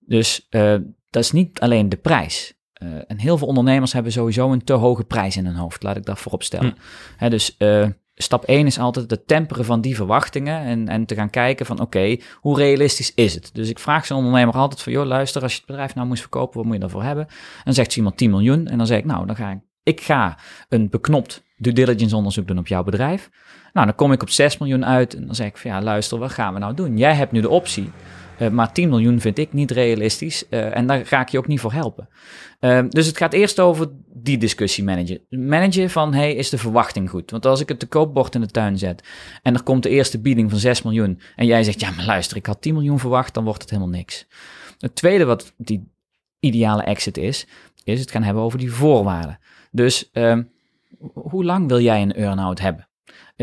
Dus uh, dat is niet alleen de prijs. Uh, en heel veel ondernemers hebben sowieso een te hoge prijs in hun hoofd, laat ik dat voorop stellen. Hm. dus uh, stap 1 is altijd het temperen van die verwachtingen en, en te gaan kijken van oké, hoe realistisch is het? Dus ik vraag zo'n ondernemer altijd van joh, luister, als je het bedrijf nou moest verkopen, wat moet je daarvoor hebben? En dan zegt iemand 10 miljoen en dan zeg ik nou, dan ga ik, ik ga een beknopt due diligence onderzoek doen op jouw bedrijf. Nou, dan kom ik op 6 miljoen uit en dan zeg ik van ja, luister, wat gaan we nou doen? Jij hebt nu de optie maar 10 miljoen vind ik niet realistisch uh, en daar ga ik je ook niet voor helpen. Uh, dus het gaat eerst over die discussie managen. Managen van, hey, is de verwachting goed? Want als ik het te koopbord in de tuin zet en er komt de eerste bieding van 6 miljoen en jij zegt, ja, maar luister, ik had 10 miljoen verwacht, dan wordt het helemaal niks. Het tweede wat die ideale exit is, is het gaan hebben over die voorwaarden. Dus ehm, hoe lang wil jij een earn-out hebben?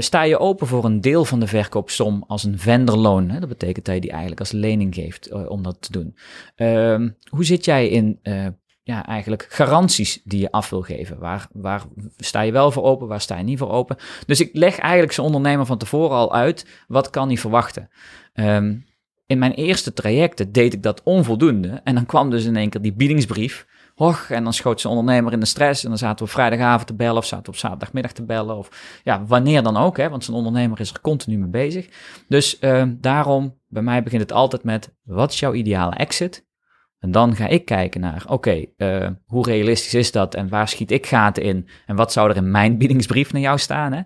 Sta je open voor een deel van de verkoopsom als een vendorloon. Hè? Dat betekent dat je die eigenlijk als lening geeft uh, om dat te doen. Uh, hoe zit jij in uh, ja, eigenlijk garanties die je af wil geven? Waar, waar sta je wel voor open, waar sta je niet voor open? Dus ik leg eigenlijk zo'n ondernemer van tevoren al uit, wat kan hij verwachten? Um, in mijn eerste trajecten deed ik dat onvoldoende. En dan kwam dus in één keer die biedingsbrief Och, en dan schoot zijn ondernemer in de stress. En dan zaten we vrijdagavond te bellen of zaten we op zaterdagmiddag te bellen. Of ja, wanneer dan ook, hè, want zijn ondernemer is er continu mee bezig. Dus uh, daarom, bij mij begint het altijd met, wat is jouw ideale exit? En dan ga ik kijken naar, oké, okay, uh, hoe realistisch is dat en waar schiet ik gaten in? En wat zou er in mijn biedingsbrief naar jou staan? Hè?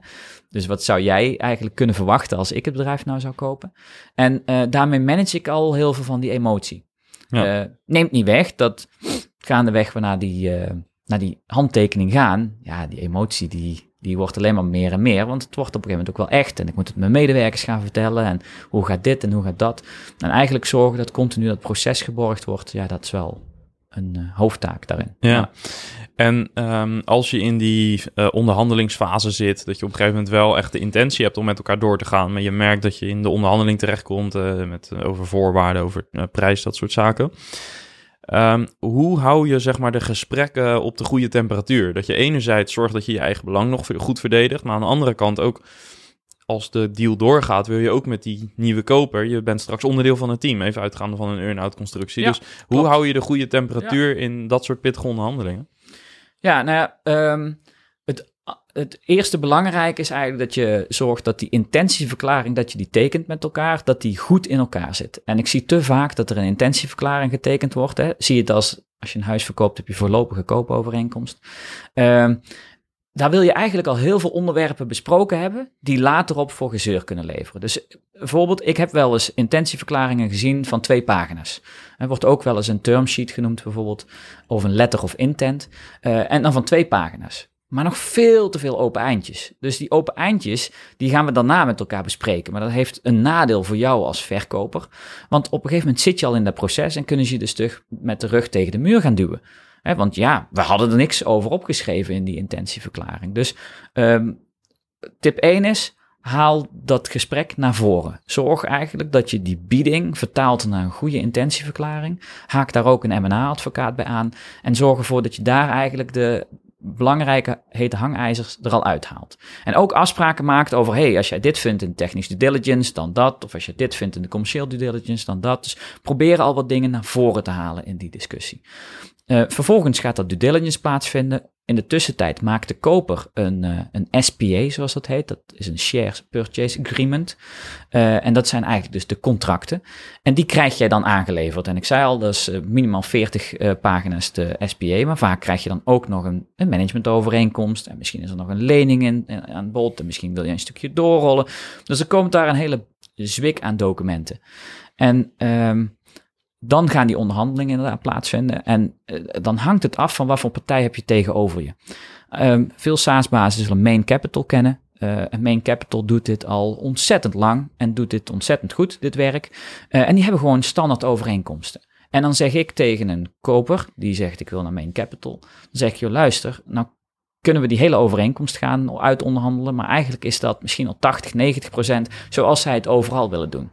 Dus wat zou jij eigenlijk kunnen verwachten als ik het bedrijf nou zou kopen? En uh, daarmee manage ik al heel veel van die emotie. Ja. Uh, neemt niet weg dat gaandeweg we naar die, uh, naar die handtekening gaan, ja, die emotie die, die wordt alleen maar meer en meer, want het wordt op een gegeven moment ook wel echt. En ik moet het mijn medewerkers gaan vertellen en hoe gaat dit en hoe gaat dat. En eigenlijk zorgen dat continu dat proces geborgd wordt, ja, dat is wel een uh, hoofdtaak daarin. Ja. En um, als je in die uh, onderhandelingsfase zit, dat je op een gegeven moment wel echt de intentie hebt om met elkaar door te gaan, maar je merkt dat je in de onderhandeling terechtkomt uh, met, over voorwaarden, over prijs, dat soort zaken. Um, hoe hou je zeg maar, de gesprekken op de goede temperatuur? Dat je enerzijds zorgt dat je je eigen belang nog goed verdedigt, maar aan de andere kant ook als de deal doorgaat, wil je ook met die nieuwe koper, je bent straks onderdeel van het team, even uitgaande van een earn-out constructie. dus hoe hou je de goede temperatuur in dat soort pittige onderhandelingen? Ja, nou ja, um, het, eerste belangrijke is eigenlijk dat je zorgt dat die intentieverklaring, dat je die tekent met elkaar, dat die goed in elkaar zit. En ik zie te vaak dat er een intentieverklaring getekend wordt. Hè. Zie je het als, als je een huis verkoopt, heb je voorlopige koopovereenkomst. Ehm, daar wil je eigenlijk al heel veel onderwerpen besproken hebben, die later op voor gezeur kunnen leveren. Dus bijvoorbeeld, ik heb wel eens intentieverklaringen gezien van twee pagina's. Er wordt ook wel eens een term sheet genoemd, bijvoorbeeld, of een letter of intent. Uh, en dan van twee pagina's. Maar nog veel te veel open eindjes. Dus die open eindjes, die gaan we daarna met elkaar bespreken. Maar dat heeft een nadeel voor jou als verkoper. Want op een gegeven moment zit je al in dat proces en kunnen ze je dus terug met de rug tegen de muur gaan duwen want ja, we hadden er niks over opgeschreven in die intentieverklaring. Dus um, tip 1 is, haal dat gesprek naar voren. Zorg eigenlijk dat je die bieding vertaalt naar een goede intentieverklaring. Haak daar ook een M&A-advocaat bij aan. En zorg ervoor dat je daar eigenlijk de, belangrijke hete hangijzers er al uithaalt. En ook afspraken maakt over, hey, als jij dit vindt in technisch due diligence, dan dat. Of als je dit vindt in de commercieel due diligence, dan dat. Dus probeer al wat dingen naar voren te halen in die discussie. Uh, vervolgens gaat dat due diligence plaatsvinden. In de tussentijd maakt de koper een, uh, een SPA, zoals dat heet. Dat is een Share Purchase Agreement. Uh, en dat zijn eigenlijk dus de contracten. En die krijg jij dan aangeleverd. En ik zei al, dat is minimaal 40 pagina's de SPA. Maar vaak krijg je dan ook nog een, een managementovereenkomst. En misschien is er nog een lening in, aan bod. En misschien wil je een stukje doorrollen. Dus er komt daar een hele zwik aan documenten. En... Um, dan gaan die onderhandelingen inderdaad plaatsvinden. En uh, dan hangt het af van wat voor partij heb je tegenover je. Um, veel SaaS-bazen zullen Main Capital kennen. Uh, Main Capital doet dit al ontzettend lang en doet dit ontzettend goed, dit werk. Uh, en die hebben gewoon standaard overeenkomsten. En dan zeg ik tegen een koper, die zegt ik wil naar Main Capital. Dan zeg je, luister, nou kunnen we die hele overeenkomst gaan uitonderhandelen. Maar eigenlijk is dat misschien al 80, 90 procent zoals zij het overal willen doen.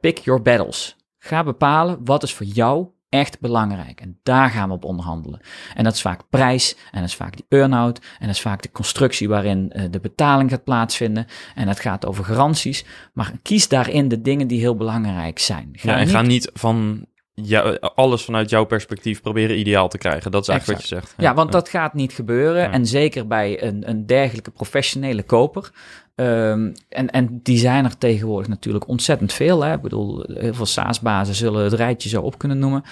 Pick your battles. Ga bepalen wat is voor jou echt belangrijk. En daar gaan we op onderhandelen. En dat is vaak prijs, en dat is vaak die earn-out, en dat is vaak de constructie waarin uh, de betaling gaat plaatsvinden. En het gaat over garanties. Maar kies daarin de dingen die heel belangrijk zijn. Ga ja, en niet... ga niet van ja, alles vanuit jouw perspectief proberen ideaal te krijgen. Dat is eigenlijk wat je zegt. Ja, want dat gaat niet gebeuren. En zeker bij een, een dergelijke professionele koper. Um, en, en die zijn er tegenwoordig natuurlijk ontzettend veel. Hè? Ik bedoel, heel veel SaaS-bazen zullen het rijtje zo op kunnen noemen.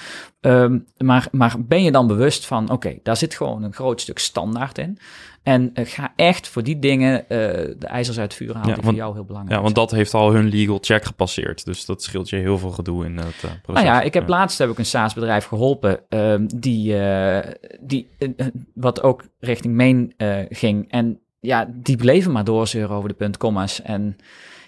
Um, maar, maar ben je dan bewust van, oké, daar zit gewoon een groot stuk standaard in. En uh, ga echt voor die dingen uh, de ijzers uit het vuur halen ja, die voor jou heel belangrijk Ja, want dat heeft al hun legal check gepasseerd. Dus dat scheelt je heel veel gedoe in het uh, proces. Nou ja, ik heb laatst heb ik een SaaS-bedrijf geholpen um, die, die wat ook richting Main ging. En ja, die bleven maar doorzeuren over de puntkomma's. En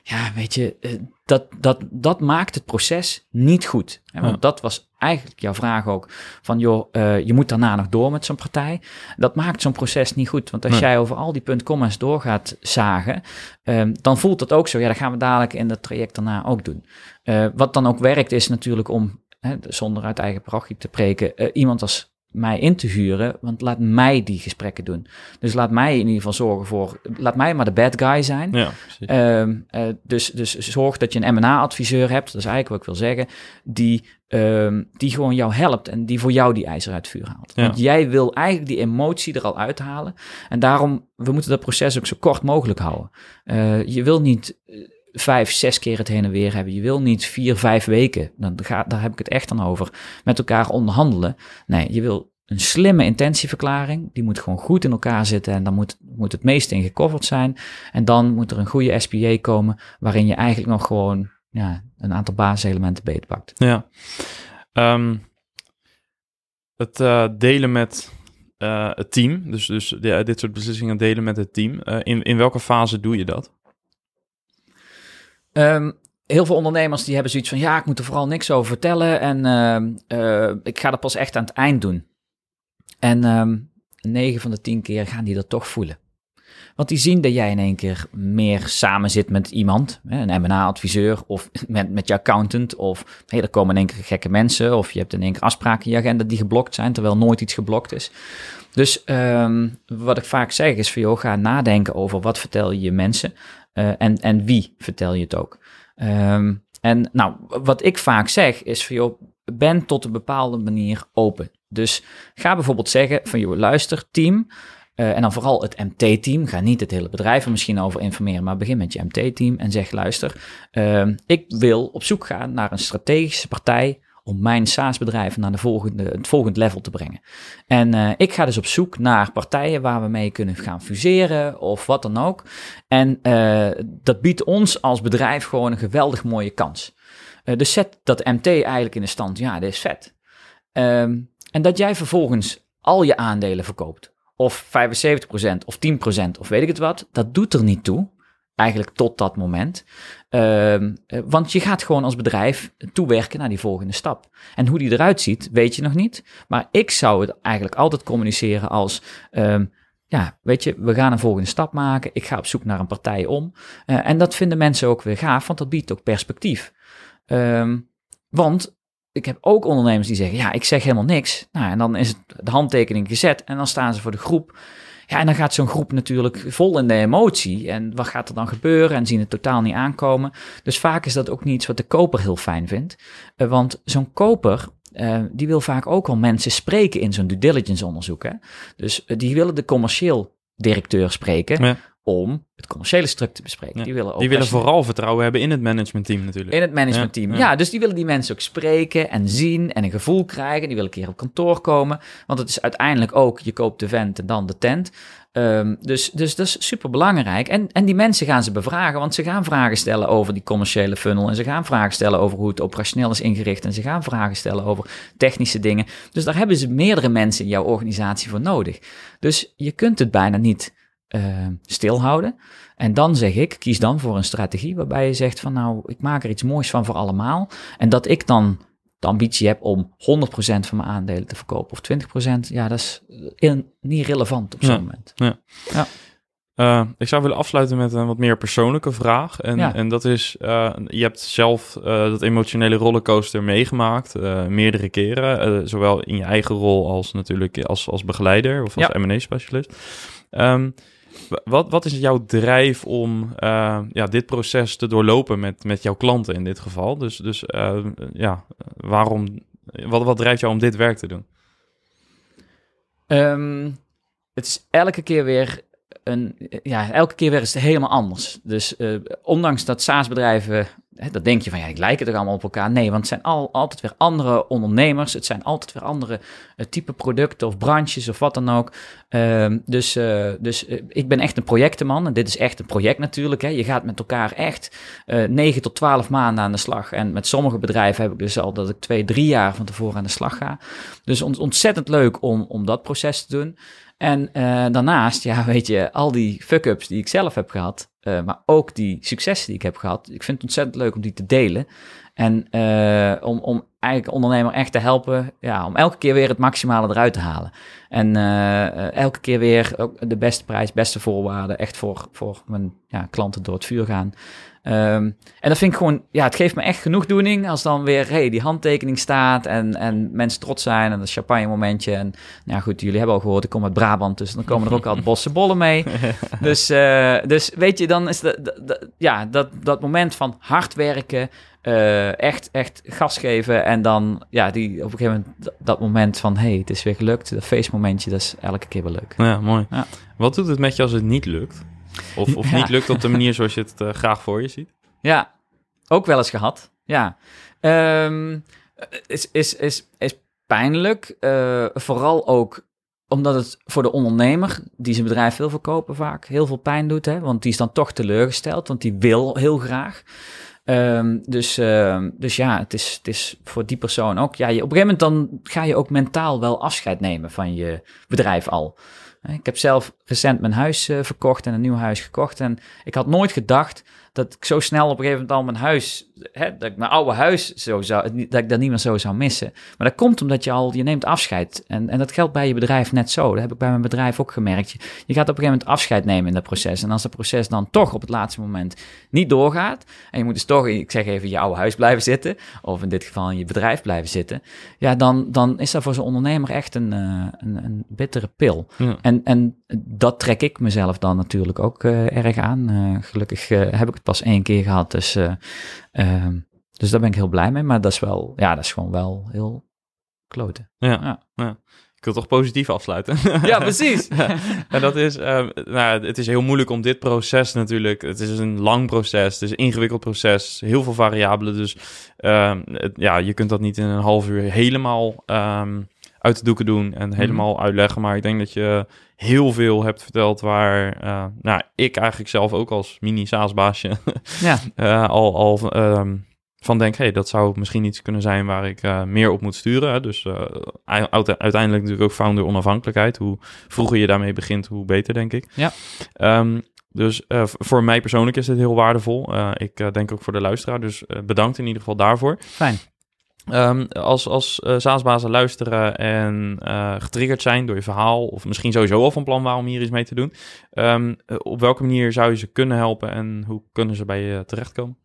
ja, weet je, eh, dat, dat, dat maakt het proces niet goed. Want dat was eigenlijk jouw vraag ook. Van joh, uh, je moet daarna nog door met zo'n partij. Dat maakt zo'n proces niet goed. Want als jij over al die puntkomma's door gaat zagen, um, dan voelt dat ook zo. Ja, dat gaan we dadelijk in het traject daarna ook doen. Uh, wat dan ook werkt is natuurlijk om, hè, zonder uit eigen parochie te preken, uh, iemand als mij in te huren, want laat mij die gesprekken doen. Dus laat mij in ieder geval zorgen voor, laat mij maar de bad guy zijn. Ja, um, uh, dus, dus zorg dat je een M&A-adviseur hebt, dat is eigenlijk wat ik wil zeggen, die, um, die gewoon jou helpt en die voor jou die ijzer uit vuur haalt. Want jij wil eigenlijk die emotie er al uithalen en daarom, we moeten dat proces ook zo kort mogelijk houden. Uh, je wil niet eh, vijf, zes keer het heen en weer hebben. Je wil niet vier, vijf weken, dan gaat, daar heb ik het echt dan over, met elkaar onderhandelen. Nee, je wil een slimme intentieverklaring. Die moet gewoon goed in elkaar zitten en dan moet, moet het meeste in gecoverd zijn. En dan moet er een goede SPA komen waarin je eigenlijk nog gewoon ja, een aantal basiselementen beetpakt. Ja. Um, het uh, delen met uh, het team, dus, dus ja, dit soort beslissingen delen met het team. Uh, in, in welke fase doe je dat? Um, heel veel ondernemers die hebben zoiets van, ja, ik moet er vooral niks over vertellen en uh, uh, ik ga dat pas echt aan het eind doen. En um, 9 van de 10 keer gaan die dat toch voelen. Want die zien dat jij in één keer meer samen zit met iemand, een M&A-adviseur of met, met je accountant. Of hey, er komen in één keer gekke mensen of je hebt in één keer afspraken in je agenda die geblokt zijn, terwijl nooit iets geblokt is. Dus um, wat ik vaak zeg is voor jou, ga nadenken over wat vertel je je mensen uh, en, en wie vertel je het ook. Um, en nou, wat ik vaak zeg is van joh, ben tot een bepaalde manier open. Dus ga bijvoorbeeld zeggen van joh, luister team, Eh, en dan vooral het MT-team. Ga niet het hele bedrijf er misschien over informeren, maar begin met je MT-team en zeg: luister, ehm, ik wil op zoek gaan naar een strategische partij om mijn SaaS-bedrijf naar de volgende, het volgende level te brengen. En uh, ik ga dus op zoek naar partijen waar we mee kunnen gaan fuseren of wat dan ook. En uh, dat biedt ons als bedrijf gewoon een geweldig mooie kans. Uh, dus zet dat MT eigenlijk in de stand. Ja, dit is vet. Um, en dat jij vervolgens al je aandelen verkoopt. Of 75% of 10% of weet ik het wat. Dat doet er niet toe. Eigenlijk tot dat moment. Uh, want je gaat gewoon als bedrijf toewerken naar die volgende stap. En hoe die eruit ziet, weet je nog niet. Maar ik zou het eigenlijk altijd communiceren als. Um, ja, weet je, we gaan een volgende stap maken. Ik ga op zoek naar een partij om. Uh, en dat vinden mensen ook weer gaaf, want dat biedt ook perspectief. Um, want ik heb ook ondernemers die zeggen: Ja, ik zeg helemaal niks. Nou, en dan is het de handtekening gezet en dan staan ze voor de groep. Ja, en dan gaat zo'n groep natuurlijk vol in de emotie. En wat gaat er dan gebeuren? En zien het totaal niet aankomen. Dus vaak is dat ook niet iets wat de koper heel fijn vindt. Uh, want zo'n koper, uh, die wil vaak ook al mensen spreken in zo'n due diligence onderzoek. Hè? Dus uh, die willen de commercieel directeur spreken. Ja om het commerciële stuk te bespreken. Ja, die willen, ook die willen vooral vertrouwen hebben in het managementteam natuurlijk. In het managementteam, ja, ja. ja. Dus die willen die mensen ook spreken en zien en een gevoel krijgen. Die willen een keer op kantoor komen. Want het is uiteindelijk ook, je koopt de vent en dan de tent. Um, dus, dus dat is super belangrijk. En, en die mensen gaan ze bevragen, want ze gaan vragen stellen over die commerciële funnel. En ze gaan vragen stellen over hoe het operationeel is ingericht. En ze gaan vragen stellen over technische dingen. Dus daar hebben ze meerdere mensen in jouw organisatie voor nodig. Dus je kunt het bijna niet uh, stilhouden. En dan zeg ik, kies dan voor een strategie waarbij je zegt van nou, ik maak er iets moois van voor allemaal. En dat ik dan de ambitie heb om 100% van mijn aandelen te verkopen of 20%, ja, dat is in, niet relevant op zo'n ja. moment. Ja. ja. Uh, ik zou willen afsluiten met een wat meer persoonlijke vraag. En, Ja. en dat is, uh, je hebt zelf uh, dat emotionele rollercoaster meegemaakt, meerdere keren. zowel in je eigen rol als natuurlijk als, als begeleider of als Ja. M&A-specialist. Um, wat, wat is jouw drijf om ja, dit proces te doorlopen met, met jouw klanten in dit geval? Dus, dus ja, waarom, wat, wat drijft jou om dit werk te doen? Um, het is elke keer weer een, ja, elke keer weer is het helemaal anders. Dus uh, ondanks dat SaaS-bedrijven, dat denk je van ja, die lijken toch allemaal op elkaar. Nee, want het zijn al, altijd weer andere ondernemers. Het zijn altijd weer andere uh, type producten of branches of wat dan ook. Uh, dus uh, dus ik ben echt een projectenman en dit is echt een project natuurlijk. Hè. Je gaat met elkaar echt uh, 9 tot 12 maanden aan de slag. En met sommige bedrijven heb ik dus al dat ik twee, drie jaar van tevoren aan de slag ga. Dus ont ontzettend leuk om, om dat proces te doen. En uh, daarnaast, ja, weet je, al die fuck-ups die ik zelf heb gehad, uh, maar ook die successen die ik heb gehad, ik vind het ontzettend leuk om die te delen. En uh, om, om eigenlijk ondernemer echt te helpen, ja, om elke keer weer het maximale eruit te halen. En elke keer weer ook de beste prijs, beste voorwaarden, echt voor, voor mijn ja, klanten door het vuur gaan. Um, en dat vind ik gewoon, ja, het geeft me echt genoegdoening als dan weer, hey, die handtekening staat en, en mensen trots zijn en een champagne momentje. En nou ja, goed, jullie hebben al gehoord, ik kom uit Brabant, dus dan komen er ook altijd bosse bollen mee. dus, uh, dus weet je, dan is de, ja, dat, dat moment van hard werken, uh, echt, echt gas geven en dan, ja, die op een gegeven moment dat moment van, hey, het is weer gelukt, dat feestmomentje, dat is elke keer wel leuk. Ja, mooi. Ja. Wat doet het met je als het niet lukt? Of, of Ja. niet lukt op de manier zoals je het uh, graag voor je ziet? Ja, ook wel eens gehad. Ja. Um, is, is, is, is pijnlijk. Uh, vooral ook omdat het voor de ondernemer, die zijn bedrijf wil verkopen vaak, heel veel pijn doet. Hè? Want die is dan toch teleurgesteld, want die wil heel graag. Um, dus, uh, dus ja, het is, het is voor die persoon ook. Ja, je, op een gegeven moment dan ga je ook mentaal wel afscheid nemen van je bedrijf al. Ik heb zelf recent mijn huis uh, verkocht en een nieuw huis gekocht. En ik had nooit gedacht dat ik zo snel op een gegeven moment al mijn huis, hè, dat ik mijn oude huis zo zou, dat ik dat niet meer zo zou missen. Maar dat komt omdat je al, je neemt afscheid. En, en dat geldt bij je bedrijf net zo. Dat heb ik bij mijn bedrijf ook gemerkt. Je, je gaat op een gegeven moment afscheid nemen in dat proces. En als dat proces dan toch op het laatste moment niet doorgaat, en je moet dus toch, ik zeg even, je oude huis blijven zitten, of in dit geval in je bedrijf blijven zitten, ja, dan, dan is dat voor zo'n ondernemer echt een, uh, een, een bittere pil. Ja. En, en dat trek ik mezelf dan natuurlijk ook uh, erg aan. Uh, gelukkig heb ik het pas één keer gehad, dus, uh, dus daar ben ik heel blij mee. Maar dat is wel, ja, dat is gewoon wel heel kloten. Ja. Ja. ja. Ik wil toch positief afsluiten. Ja, precies. en dat is, uh, nou, het is heel moeilijk om dit proces natuurlijk. Het is een lang proces, het is een ingewikkeld proces, heel veel variabelen. Dus het, ja, je kunt dat niet in een half uur helemaal um, uit de doeken doen en helemaal mm -hmm. uitleggen. Maar ik denk dat je heel veel hebt verteld waar uh, nou, ik eigenlijk zelf ook als mini-saasbaasje ja. uh, al, al um, van denk, hey, dat zou misschien iets kunnen zijn waar ik uh, meer op moet sturen. Hè? Dus uiteindelijk natuurlijk ook founder onafhankelijkheid. Hoe vroeger je daarmee begint, hoe beter, denk ik. Ja. Um, dus voor mij persoonlijk is dit heel waardevol. ik denk ook voor de luisteraar. Dus bedankt in ieder geval daarvoor. Fijn. Um, als als SaaS-bazen luisteren en uh, getriggerd zijn door je verhaal, of misschien sowieso al van plan waren om hier iets mee te doen, um, op welke manier zou je ze kunnen helpen en hoe kunnen ze bij je terechtkomen?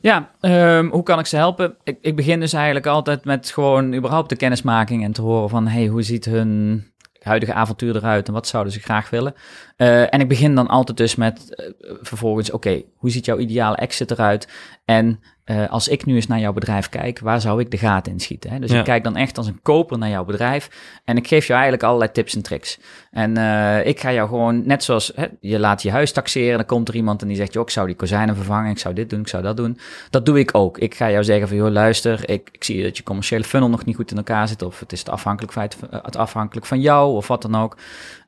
Ja, um, hoe kan ik ze helpen? Ik, ik, begin dus eigenlijk altijd met gewoon überhaupt de kennismaking en te horen van, hey, hoe ziet hun huidige avontuur eruit en wat zouden ze graag willen? En ik begin dan altijd dus met vervolgens, oké, hoe ziet jouw ideale exit eruit? En uh, als ik nu eens naar jouw bedrijf kijk, waar zou ik de gaten in schieten? Hè? Dus ja. ik kijk dan echt als een koper naar jouw bedrijf en ik geef jou eigenlijk allerlei tips en tricks. En uh, ik ga jou gewoon, net zoals hè, je laat je huis taxeren, dan komt er iemand en die zegt, joh, ik zou die kozijnen vervangen, ik zou dit doen, ik zou dat doen. Dat doe ik ook. Ik ga jou zeggen van, joh, luister, ik, ik zie dat je commerciële funnel nog niet goed in elkaar zit, of het is het afhankelijk, het afhankelijk van jou, of wat dan ook.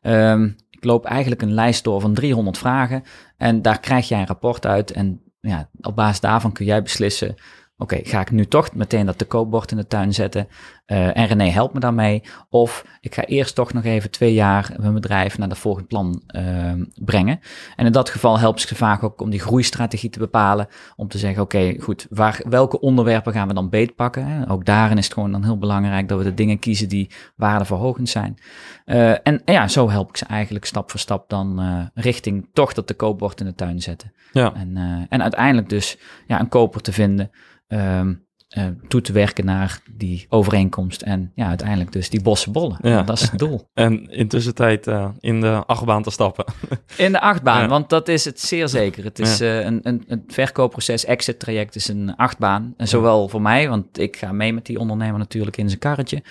Um, ik loop eigenlijk een lijst door van 300 vragen en daar krijg jij een rapport uit en ja, op basis daarvan kun jij beslissen, oké, ga ik nu toch meteen dat te koopbord in de tuin zetten uh, en René helpt me daarmee. Of ik ga eerst toch nog even twee jaar mijn bedrijf naar dat volgende plan uh, brengen. En in dat geval helpt ze vaak ook om die groeistrategie te bepalen. Om te zeggen, oké, okay, goed, waar, welke onderwerpen gaan we dan beetpakken? Hè? Ook daarin is het gewoon dan heel belangrijk dat we de dingen kiezen die waardeverhogend zijn. Uh, en ja, zo help ik ze eigenlijk stap voor stap dan uh, richting toch dat te koopbord in de tuin zetten. Ja. En, en uiteindelijk dus ja, een koper te vinden. Um, uh, toe te werken naar die overeenkomst en ja, uiteindelijk dus die bosse bollen. Ja. Dat is het doel. en intussen tijd uh, in de achtbaan te stappen. in de achtbaan, ja. want dat is het zeer zeker. Het is ja. uh, een, een, een verkoopproces, exit traject is een achtbaan. En zowel voor mij, want ik ga mee met die ondernemer natuurlijk in zijn karretje,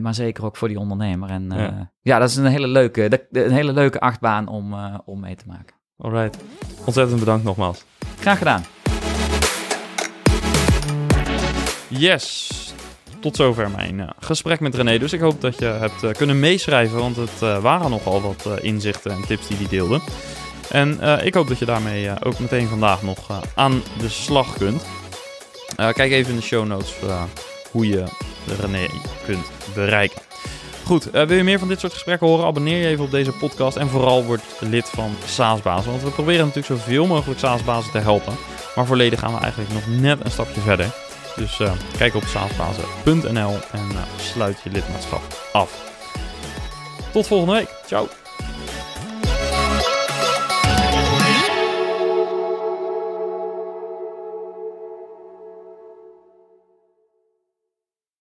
maar zeker ook voor die ondernemer. En ja. ja, dat is een hele leuke, een hele leuke achtbaan om, om mee te maken. Alright, ontzettend bedankt nogmaals. Graag gedaan. Yes, tot zover mijn uh, gesprek met René. Dus ik hoop dat je hebt uh, kunnen meeschrijven, want het uh, waren nogal wat inzichten en tips die hij deelde. En ik hoop dat je daarmee ook meteen vandaag nog aan de slag kunt. kijk even in de show notes hoe je René kunt bereiken. Goed, wil je meer van dit soort gesprekken horen? Abonneer je even op deze podcast en vooral word lid van SaaSbazen. Want we proberen natuurlijk zoveel mogelijk SaaSbazen te helpen. Maar voor leden gaan we eigenlijk nog net een stapje verder. Dus uh, kijk op saasbazen.nl en uh, sluit je lidmaatschap af. Tot volgende week. Ciao.